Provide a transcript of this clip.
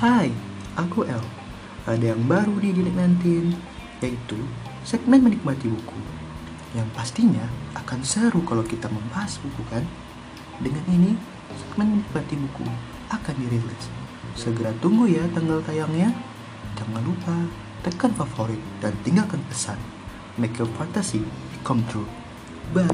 Hai, aku El. Ada yang baru di Dilik Nantin, yaitu segmen menikmati buku. Yang pastinya akan seru kalau kita membahas buku kan? Dengan ini, segmen menikmati buku akan dirilis. Segera tunggu ya tanggal tayangnya. Jangan lupa tekan favorit dan tinggalkan pesan. Make your fantasy come true. Bye.